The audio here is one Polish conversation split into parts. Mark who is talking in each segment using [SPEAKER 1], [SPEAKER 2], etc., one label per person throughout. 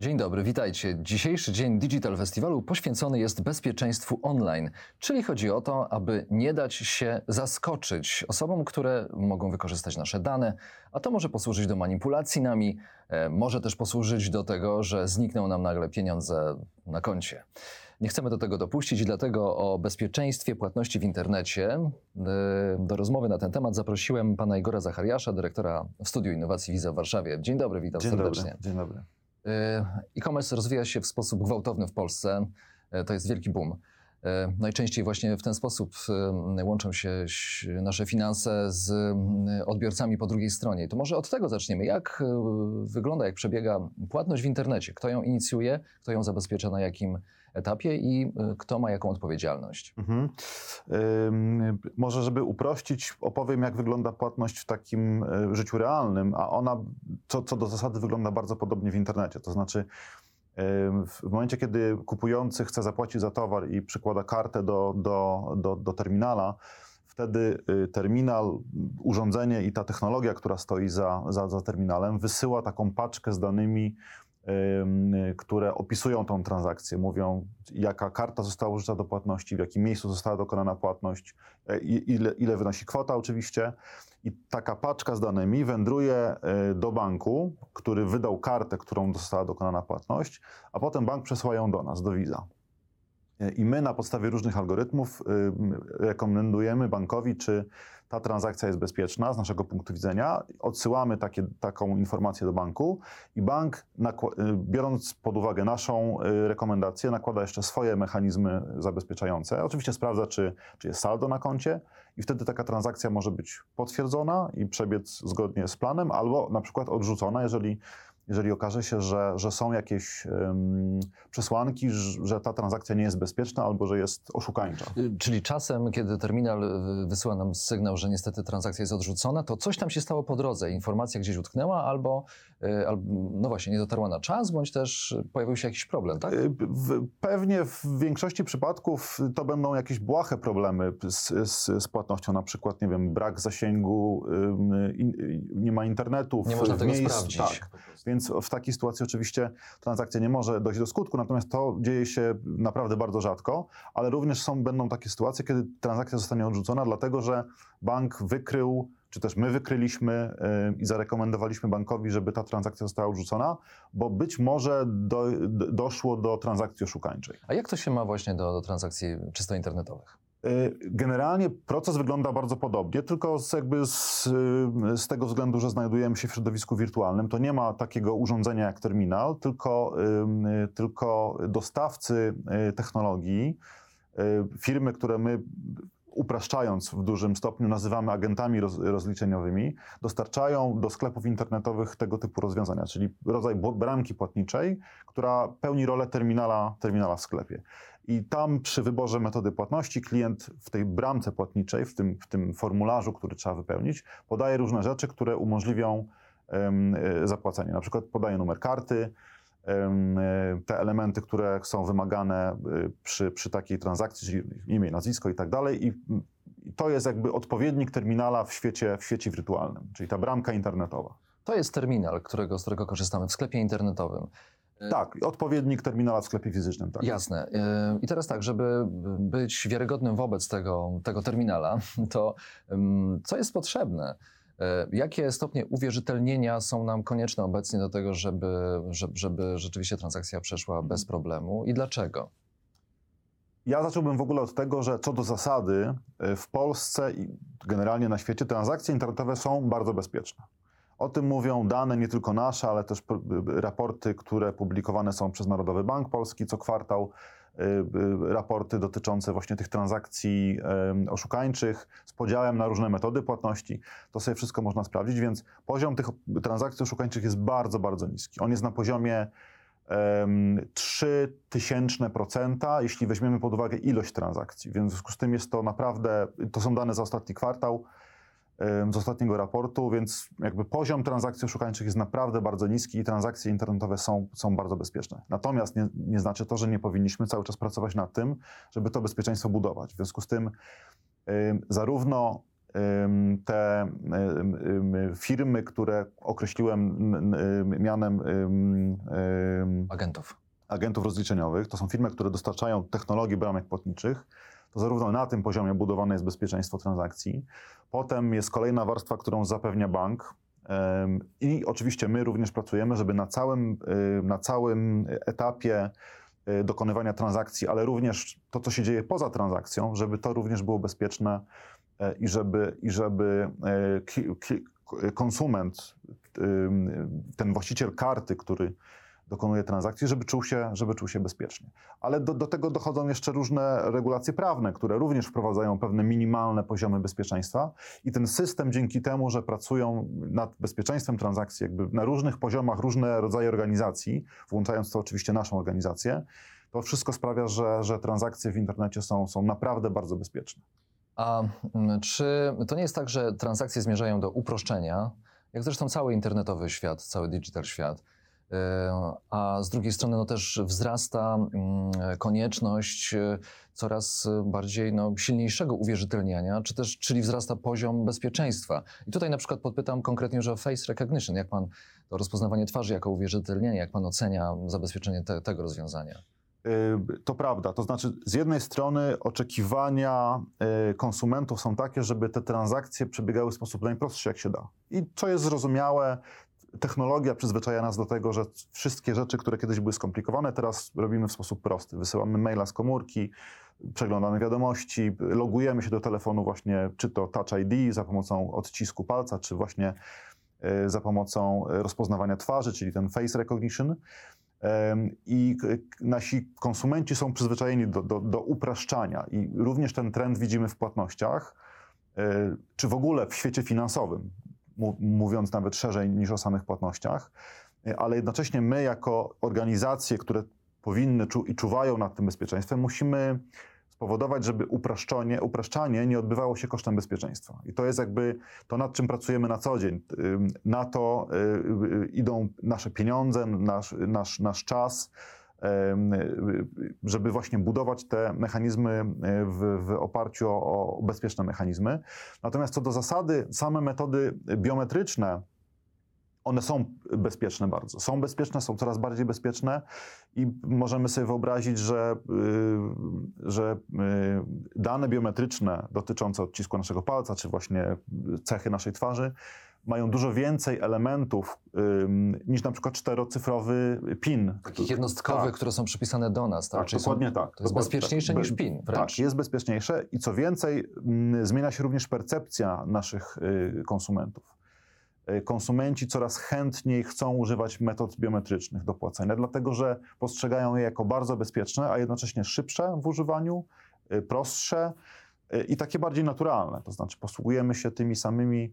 [SPEAKER 1] Dzień dobry, witajcie. Dzisiejszy dzień Digital Festiwalu poświęcony jest bezpieczeństwu online, czyli chodzi o to, aby nie dać się zaskoczyć osobom, które mogą wykorzystać nasze dane, a to może posłużyć do manipulacji nami, e, może też posłużyć do tego, że znikną nam nagle pieniądze na koncie. Nie chcemy do tego dopuścić i dlatego o bezpieczeństwie płatności w internecie e, do rozmowy na ten temat zaprosiłem pana Igora Zachariasza, dyrektora w Studiu Innowacji Wiza w Warszawie. Dzień dobry, witam
[SPEAKER 2] Dzień
[SPEAKER 1] serdecznie.
[SPEAKER 2] Dobry. Dzień dobry.
[SPEAKER 1] E, E-commerce rozwija się w sposób gwałtowny w Polsce. E, To jest wielki boom. E, Najczęściej właśnie w ten sposób łączą się nasze finanse z odbiorcami po drugiej stronie. To może od tego zaczniemy. Jak wygląda, jak przebiega płatność w internecie? Kto ją inicjuje, kto ją zabezpiecza na jakim etapie i e, kto ma jaką odpowiedzialność?
[SPEAKER 2] Mhm. Może, żeby uprościć, opowiem, jak wygląda płatność w takim e, życiu realnym, a ona co, co do zasady wygląda bardzo podobnie w internecie. To znaczy, ym, w momencie, kiedy kupujący chce zapłacić za towar i przykłada kartę do, do, do, do terminala, wtedy y, terminal, urządzenie i ta technologia, która stoi za, za, za terminalem, wysyła taką paczkę z danymi, ym, które opisują tą transakcję. Mówią, jaka karta została użyta do płatności, w jakim miejscu została dokonana płatność, e, ile, ile wynosi kwota oczywiście. I taka paczka z danymi wędruje y, do banku, który wydał kartę, którą została dokonana płatność, a potem bank przesyła ją do nas, do Visa. I my na podstawie różnych algorytmów y, rekomendujemy bankowi, czy ta transakcja jest bezpieczna z naszego punktu widzenia. Odsyłamy takie, taką informację do banku i bank, y, biorąc pod uwagę naszą y, rekomendację, nakłada jeszcze swoje mechanizmy zabezpieczające. Oczywiście sprawdza, czy, czy jest saldo na koncie i wtedy taka transakcja może być potwierdzona i przebiec zgodnie z planem, albo na przykład odrzucona, jeżeli jeżeli okaże się, że, że są jakieś em, przesłanki, że ta transakcja nie jest bezpieczna albo że jest oszukańcza.
[SPEAKER 1] Y, Czyli czasem, kiedy terminal y, wysyła nam sygnał, że niestety transakcja jest odrzucona, to coś tam się stało po drodze. Informacja gdzieś utknęła albo, y, albo no właśnie, nie dotarła na czas, bądź też pojawił się jakiś problem, tak?
[SPEAKER 2] W, pewnie w większości przypadków to będą jakieś błahe problemy z, z, z płatnością, na przykład, nie wiem, brak zasięgu, in, nie ma internetu. w-
[SPEAKER 1] Nie można
[SPEAKER 2] w
[SPEAKER 1] tego
[SPEAKER 2] miejsc-
[SPEAKER 1] sprawdzić.
[SPEAKER 2] Tak. Więc w takiej sytuacji oczywiście transakcja nie może dojść do skutku, natomiast to dzieje się naprawdę bardzo rzadko, ale również są, będą takie sytuacje, kiedy transakcja zostanie odrzucona, dlatego że bank wykrył, czy też my wykryliśmy yy, i zarekomendowaliśmy bankowi, żeby ta transakcja została odrzucona, bo być może do, doszło do transakcji oszukańczej.
[SPEAKER 1] A jak to się ma właśnie do, do transakcji czysto internetowych?
[SPEAKER 2] Y, Generalnie proces wygląda bardzo podobnie, tylko z, jakby z, y, z tego względu, że znajdujemy się w środowisku wirtualnym, to nie ma takiego urządzenia jak terminal, tylko, y, tylko dostawcy technologii, firmy, które my upraszczając w dużym stopniu nazywamy agentami roz, rozliczeniowymi, dostarczają do sklepów internetowych tego typu rozwiązania, czyli rodzaj bramki płatniczej, która pełni rolę terminala, terminala w sklepie. I tam przy wyborze metody płatności klient w tej bramce płatniczej, w tym, w tym formularzu, który trzeba wypełnić, podaje różne rzeczy, które umożliwią e, zapłacenie. Na przykład podaje numer karty, e, te elementy, które są wymagane e, przy, przy takiej transakcji, czyli imię, nazwisko i tak dalej. I to jest jakby odpowiednik terminala w świecie, w świecie wirtualnym, czyli ta bramka internetowa.
[SPEAKER 1] To jest terminal, którego, z którego korzystamy w sklepie internetowym.
[SPEAKER 2] Tak, odpowiednik terminala w sklepie fizycznym. Tak.
[SPEAKER 1] Jasne. Y, I teraz tak, żeby być wiarygodnym wobec tego, tego terminala, to co jest potrzebne? Y, Jakie stopnie uwierzytelnienia są nam konieczne obecnie do tego, żeby, żeby, rzeczywiście transakcja przeszła bez problemu i dlaczego?
[SPEAKER 2] Ja zacząłbym w ogóle od tego, że co do zasady w Polsce i generalnie na świecie transakcje internetowe są bardzo bezpieczne. O tym mówią dane nie tylko nasze, ale też raporty, które publikowane są przez Narodowy Bank Polski co kwartał, y, y, raporty dotyczące właśnie tych transakcji oszukańczych z podziałem na różne metody płatności. To sobie wszystko można sprawdzić, więc poziom tych transakcji oszukańczych jest bardzo, bardzo niski. On jest na poziomie em, 0,03%, jeśli weźmiemy pod uwagę ilość transakcji. Więc w związku z tym jest to naprawdę, to są dane za ostatni kwartał, z ostatniego raportu, więc jakby poziom transakcji oszukańczych jest naprawdę bardzo niski i transakcje internetowe są, są bardzo bezpieczne. Natomiast nie, nie znaczy to, że nie powinniśmy cały czas pracować nad tym, żeby to bezpieczeństwo budować. W związku z tym zarówno te firmy, które określiłem mianem
[SPEAKER 1] Agentów.
[SPEAKER 2] agentów rozliczeniowych, to są firmy, które dostarczają technologii bramek płatniczych, to zarówno na tym poziomie budowane jest bezpieczeństwo transakcji. Potem jest kolejna warstwa, którą zapewnia bank. I oczywiście my również pracujemy, żeby na całym, na całym etapie y, dokonywania transakcji, ale również to, co się dzieje poza transakcją, żeby to również było bezpieczne e, i żeby, i żeby e, konsument, ten właściciel karty, który dokonuje transakcji, żeby czuł się, żeby czuł się bezpiecznie. Ale do, do tego dochodzą jeszcze różne regulacje prawne, które również wprowadzają pewne minimalne poziomy bezpieczeństwa i ten system dzięki temu, że pracują nad bezpieczeństwem transakcji jakby na różnych poziomach, różne rodzaje organizacji, włączając to oczywiście naszą organizację, to wszystko sprawia, że, że transakcje w internecie są, są naprawdę bardzo bezpieczne.
[SPEAKER 1] A mm, czy to nie jest tak, że transakcje zmierzają do uproszczenia, jak zresztą cały internetowy świat, cały digital świat, a z drugiej strony no też wzrasta mm, konieczność yy, coraz bardziej no, silniejszego uwierzytelniania, czy też, czyli wzrasta poziom bezpieczeństwa. I tutaj na przykład podpytam konkretnie już o face recognition. Jak pan to rozpoznawanie twarzy jako uwierzytelnienie, jak pan ocenia zabezpieczenie te, tego rozwiązania?
[SPEAKER 2] Y, To prawda. To znaczy, z jednej strony oczekiwania konsumentów są takie, żeby te transakcje przebiegały w sposób najprostszy, jak się da. I co jest zrozumiałe, technologia przyzwyczaja nas do tego, że wszystkie rzeczy, które kiedyś były skomplikowane, teraz robimy w sposób prosty. Wysyłamy maila z komórki, przeglądamy wiadomości, logujemy się do telefonu właśnie, czy to Touch ID za pomocą odcisku palca, czy właśnie y, za pomocą rozpoznawania twarzy, czyli ten face recognition. I nasi konsumenci są przyzwyczajeni do, do, do upraszczania, i również ten trend widzimy w płatnościach, e, czy w ogóle w świecie finansowym, mówiąc nawet szerzej niż o samych płatnościach, E, ale jednocześnie my, jako organizacje, które powinny czu- i czuwają nad tym bezpieczeństwem, musimy spowodować, żeby upraszczanie, upraszczanie nie odbywało się kosztem bezpieczeństwa. I to jest jakby to, nad czym pracujemy na co dzień. Na to y, y, idą nasze pieniądze, nasz, nasz, nasz czas, y, żeby właśnie budować te mechanizmy w, w oparciu o, o bezpieczne mechanizmy. Natomiast co do zasady, same metody biometryczne, one są bezpieczne bardzo. Są bezpieczne, są coraz bardziej bezpieczne i możemy sobie wyobrazić, że, y, że y, dane biometryczne dotyczące odcisku naszego palca, czy właśnie cechy naszej twarzy, mają dużo więcej elementów ym, niż na przykład czterocyfrowy PIN.
[SPEAKER 1] Takich jednostkowych,
[SPEAKER 2] Tak.
[SPEAKER 1] które są przypisane do nas. Tak,
[SPEAKER 2] Tak, dokładnie
[SPEAKER 1] są,
[SPEAKER 2] tak.
[SPEAKER 1] To jest bezpieczniejsze
[SPEAKER 2] tak.
[SPEAKER 1] niż PIN wręcz.
[SPEAKER 2] Tak, jest bezpieczniejsze i co więcej, mm, zmienia się również percepcja naszych y, konsumentów. Y, Konsumenci coraz chętniej chcą używać metod biometrycznych do płacenia, dlatego że postrzegają je jako bardzo bezpieczne, a jednocześnie szybsze w używaniu, y, prostsze y, i takie bardziej naturalne. To znaczy posługujemy się tymi samymi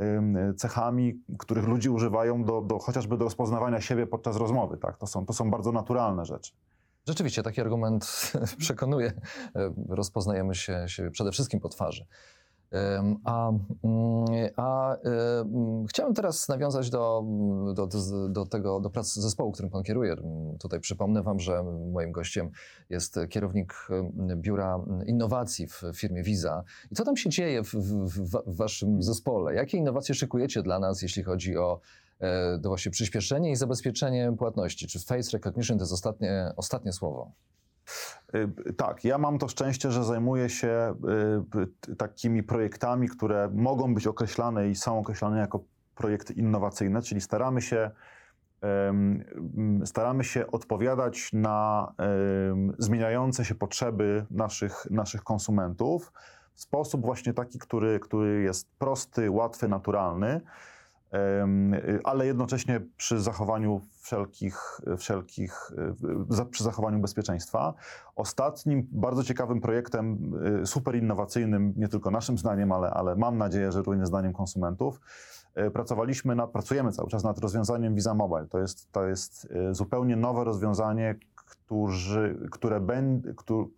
[SPEAKER 2] ym, cechami, których ludzie używają do, do, chociażby do rozpoznawania siebie podczas rozmowy. Tak? To, są, to są bardzo naturalne rzeczy.
[SPEAKER 1] Rzeczywiście, taki argument przekonuje. Rozpoznajemy się, się przede wszystkim po twarzy. A, mm, a chciałem teraz nawiązać do, do, do, do tego, do pracy zespołu, którym pan kieruje. Tutaj przypomnę wam, że moim gościem jest kierownik Biura Innowacji w firmie Visa. I co tam się dzieje w, w, w waszym zespole? Jakie innowacje szykujecie dla nas, jeśli chodzi o e, to właśnie przyspieszenie i zabezpieczenie płatności? Czy face recognition to jest ostatnie, ostatnie słowo?
[SPEAKER 2] Y, Tak, ja mam to szczęście, że zajmuję się y, takimi projektami, które mogą być określane i są określane jako projekty innowacyjne, czyli staramy się, staramy się odpowiadać na zmieniające się potrzeby naszych, naszych konsumentów w sposób właśnie taki, który, który jest prosty, łatwy, naturalny. Ale jednocześnie przy zachowaniu wszelkich, wszelkich za- przy zachowaniu bezpieczeństwa. Ostatnim bardzo ciekawym projektem, y, super innowacyjnym, nie tylko naszym zdaniem, ale, ale mam nadzieję, że również zdaniem konsumentów, y, pracowaliśmy nad, pracujemy cały czas nad rozwiązaniem Visa Mobile. To jest, to jest zupełnie nowe rozwiązanie, którzy, które, ben, któ-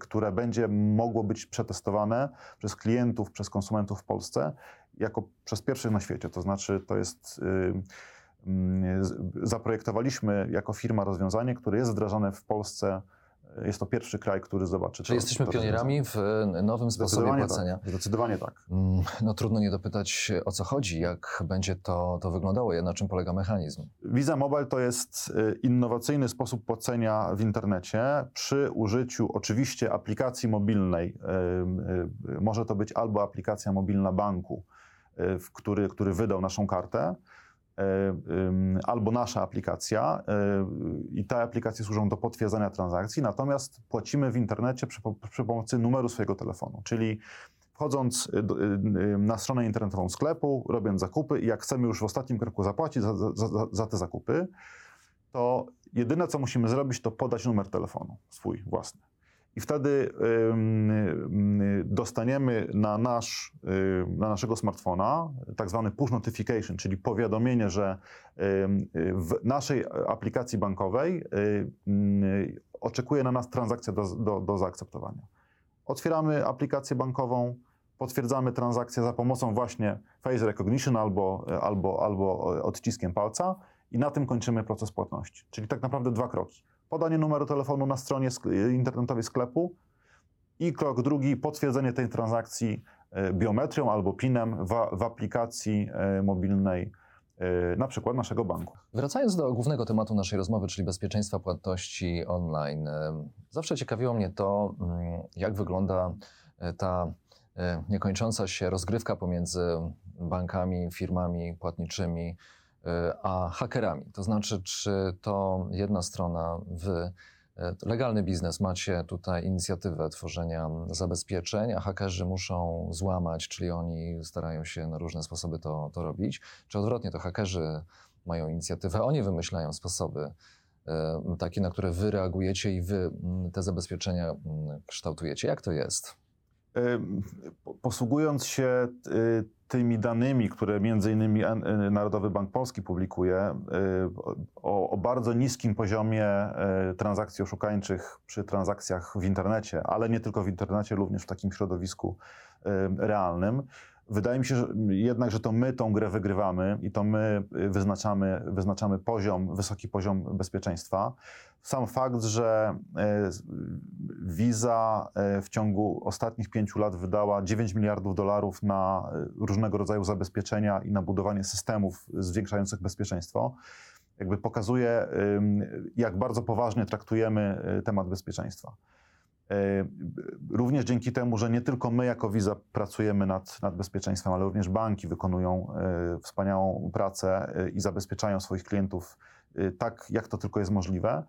[SPEAKER 2] które będzie mogło być przetestowane przez klientów, przez konsumentów w Polsce jako przez pierwszych na świecie. To znaczy, to jest. y, mm, Zaprojektowaliśmy jako firma rozwiązanie, które jest wdrażane w Polsce Jest to pierwszy kraj, który zobaczy to.
[SPEAKER 1] jesteśmy
[SPEAKER 2] to
[SPEAKER 1] pionierami w nowym sposobie płacenia.
[SPEAKER 2] tak. Zdecydowanie tak.
[SPEAKER 1] Mm, No trudno nie dopytać o co chodzi, jak będzie to, to wyglądało, na czym polega mechanizm.
[SPEAKER 2] Visa Mobile to jest y, innowacyjny sposób płacenia w internecie przy użyciu oczywiście aplikacji mobilnej. Y, Może to być albo aplikacja mobilna banku, który, który wydał naszą kartę, ym, albo nasza aplikacja. Y, i te aplikacje służą do potwierdzania transakcji, natomiast płacimy w internecie przy, przy pomocy numeru swojego telefonu, czyli wchodząc y, y, y, na stronę internetową sklepu, robiąc zakupy i jak chcemy już w ostatnim kroku zapłacić za, za, za, za te zakupy, to jedyne co musimy zrobić, to podać numer telefonu swój własny. I wtedy dostaniemy na, nasz, na naszego smartfona tak zwany push notification, czyli powiadomienie, że w naszej aplikacji bankowej oczekuje na nas transakcja do, do, do zaakceptowania. Otwieramy aplikację bankową, potwierdzamy transakcję za pomocą właśnie face recognition albo, albo, albo odciskiem palca i na tym kończymy proces płatności. Czyli tak naprawdę dwa kroki. Podanie numeru telefonu na stronie sk- internetowej sklepu i krok drugi, potwierdzenie tej transakcji e, biometrią albo PIN-em w, w aplikacji e, mobilnej, e, na przykład naszego banku.
[SPEAKER 1] Wracając do głównego tematu naszej rozmowy, czyli bezpieczeństwa płatności online, zawsze ciekawiło mnie to, mm, jak wygląda ta niekończąca się rozgrywka pomiędzy bankami, firmami płatniczymi a hakerami. To znaczy, czy to jedna strona, wy, e, legalny biznes, macie tutaj inicjatywę tworzenia zabezpieczeń, a hakerzy muszą złamać, czyli oni starają się na różne sposoby to, to robić, czy odwrotnie, to hakerzy mają inicjatywę, oni wymyślają sposoby e, takie, na które wy reagujecie i wy mm, te zabezpieczenia mm, kształtujecie. Jak to jest?
[SPEAKER 2] Posługując się y, tymi danymi, które między innymi y, Narodowy Bank Polski publikuje, y, o, o bardzo niskim poziomie transakcji oszukańczych przy transakcjach w internecie, ale nie tylko w internecie, również w takim środowisku realnym. Wydaje mi się że jednak, że to my tą grę wygrywamy i to my y, wyznaczamy, wyznaczamy poziom, wysoki poziom bezpieczeństwa. Sam fakt, że e, Visa e, w ciągu ostatnich pięciu lat wydała 9 miliardów dolarów na e, różnego rodzaju zabezpieczenia i na budowanie systemów zwiększających bezpieczeństwo, jakby pokazuje, jak bardzo poważnie traktujemy temat bezpieczeństwa. E, Również dzięki temu, że nie tylko my jako Visa pracujemy nad, nad bezpieczeństwem, ale również banki wykonują e, wspaniałą pracę e, i zabezpieczają swoich klientów tak, jak to tylko jest możliwe,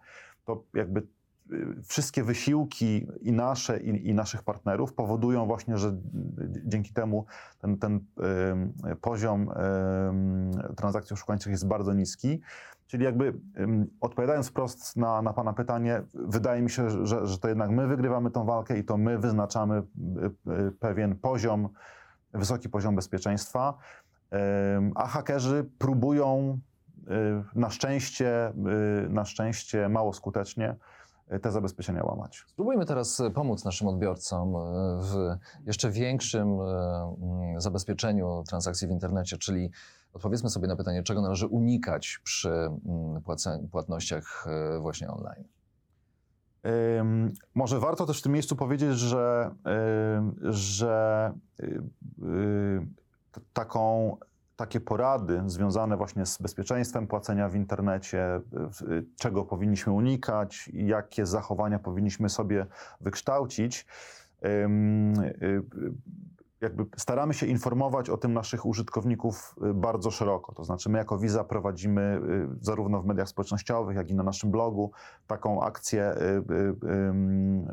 [SPEAKER 2] to jakby wszystkie wysiłki i nasze, i, i naszych partnerów powodują właśnie, że dzięki temu ten, ten poziom transakcji oszukańczych jest bardzo niski. Czyli jakby ym, odpowiadając wprost na, na Pana pytanie, wydaje mi się, że, że to jednak my wygrywamy tą walkę i to my wyznaczamy y, y, pewien poziom, wysoki poziom bezpieczeństwa, Ym, a hakerzy próbują y, na szczęście, na szczęście mało skutecznie te zabezpieczenia łamać.
[SPEAKER 1] Spróbujmy teraz e, pomóc naszym odbiorcom e, w jeszcze większym e, zabezpieczeniu transakcji w internecie, czyli odpowiedzmy sobie na pytanie, czego należy unikać przy mm, płatnościach e, właśnie online.
[SPEAKER 2] Może warto też w tym miejscu powiedzieć, że, że y, y, taką, takie porady związane właśnie z bezpieczeństwem płacenia w internecie, y, czego powinniśmy unikać, jakie zachowania powinniśmy sobie wykształcić, jakby staramy się informować o tym naszych użytkowników y, bardzo szeroko. To znaczy, my jako Visa prowadzimy y, zarówno w mediach społecznościowych, jak i na naszym blogu taką akcję. y, ym,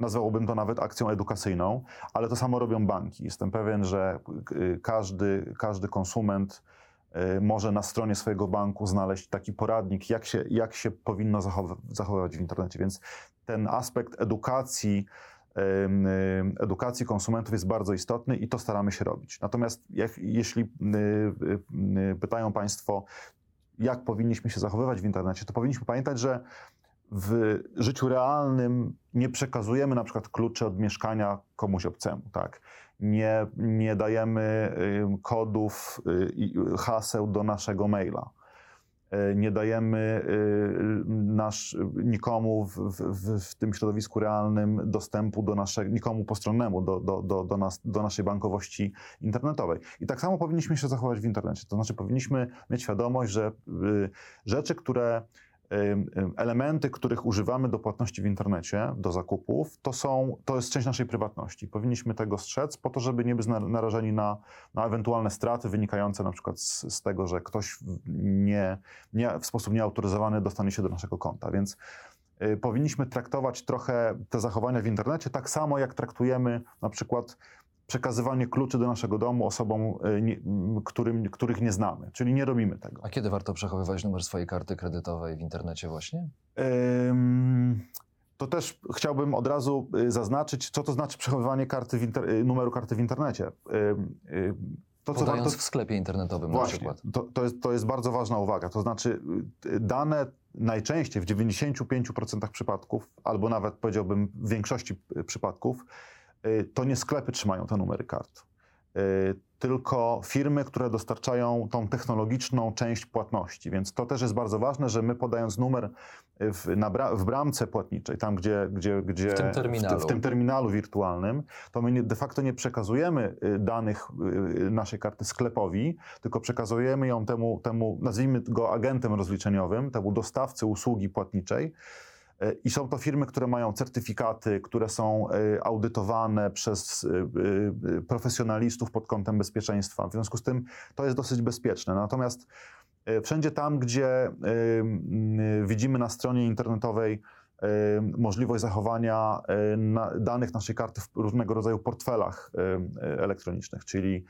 [SPEAKER 2] Nazwałbym to nawet akcją edukacyjną, ale to samo robią banki. Jestem pewien, że każdy, każdy konsument może na stronie swojego banku znaleźć taki poradnik, jak się, jak się powinno zachow- zachowywać w internecie. Więc ten aspekt edukacji, edukacji konsumentów jest bardzo istotny i to staramy się robić. Natomiast jak, jeśli y, y, y, pytają Państwo, jak powinniśmy się zachowywać w internecie, to powinniśmy pamiętać, że w życiu realnym nie przekazujemy na przykład kluczy od mieszkania komuś obcemu, tak? Nie, nie dajemy kodów i haseł do naszego maila. E, nie dajemy e, nasz, nikomu w, w, w tym środowisku realnym dostępu do naszego, nikomu postronnemu do, do, do, do, nas, do naszej bankowości internetowej. I tak samo powinniśmy się zachować w internecie. To znaczy powinniśmy mieć świadomość, że y, rzeczy, które elementy, których używamy do płatności w internecie, do zakupów, to, są, to jest część naszej prywatności. Powinniśmy tego strzec po to, żeby nie być narażeni na, na ewentualne straty wynikające na przykład z, z tego, że ktoś nie, nie, w sposób nieautoryzowany dostanie się do naszego konta. Więc y, powinniśmy traktować trochę te zachowania w internecie tak samo, jak traktujemy na przykład przekazywanie kluczy do naszego domu osobom, e, nie, którym, których nie znamy. Czyli nie robimy tego.
[SPEAKER 1] A kiedy warto przechowywać numer swojej karty kredytowej w internecie właśnie?
[SPEAKER 2] to też chciałbym od razu e, zaznaczyć, co to znaczy przechowywanie karty e, numeru karty w internecie.
[SPEAKER 1] To, co warto... w sklepie internetowym
[SPEAKER 2] Właśnie,
[SPEAKER 1] na przykład.
[SPEAKER 2] To, to, jest, to jest bardzo ważna uwaga. To znaczy dane najczęściej w 95% przypadków, albo nawet powiedziałbym w większości przypadków, Y, to nie sklepy trzymają te numery kart, y, tylko firmy, które dostarczają tą technologiczną część płatności. Więc to też jest bardzo ważne, że my podając numer w, na, w bramce płatniczej, tam gdzie, gdzie, gdzie
[SPEAKER 1] w, tym terminalu.
[SPEAKER 2] W, w tym terminalu wirtualnym, to my nie, de facto nie przekazujemy y, danych naszej karty sklepowi, tylko przekazujemy ją temu, temu nazwijmy go agentem rozliczeniowym, temu dostawcy usługi płatniczej, E, I są to firmy, które mają certyfikaty, które są e, audytowane przez e, profesjonalistów pod kątem bezpieczeństwa. W związku z tym to jest dosyć bezpieczne. Natomiast wszędzie tam, gdzie widzimy na stronie internetowej możliwość zachowania danych naszej karty w różnego rodzaju portfelach elektronicznych, czyli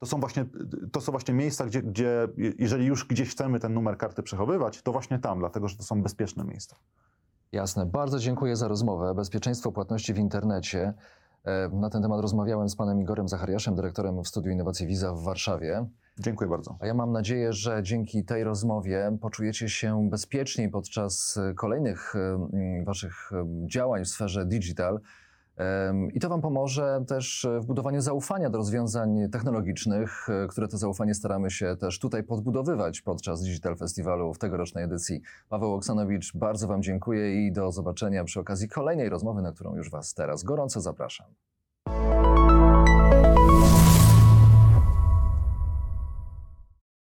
[SPEAKER 2] to są właśnie, to są właśnie miejsca, gdzie, gdzie jeżeli już gdzieś chcemy ten numer karty przechowywać, to właśnie tam, dlatego że to są bezpieczne miejsca.
[SPEAKER 1] Jasne. Bardzo dziękuję za rozmowę. Bezpieczeństwo płatności w internecie. E, na ten temat rozmawiałem z panem Igorem Zachariaszem, dyrektorem w Studiu Innowacji Wiza w Warszawie.
[SPEAKER 2] Dziękuję bardzo.
[SPEAKER 1] A ja mam nadzieję, że dzięki tej rozmowie poczujecie się bezpieczniej podczas kolejnych waszych działań w sferze digital. I to Wam pomoże też w budowaniu zaufania do rozwiązań technologicznych, e, które to zaufanie staramy się też tutaj podbudowywać podczas Digital Festiwalu w tegorocznej edycji. Paweł Oksanowicz, bardzo Wam dziękuję i do zobaczenia przy okazji kolejnej rozmowy, na którą już Was teraz gorąco zapraszam.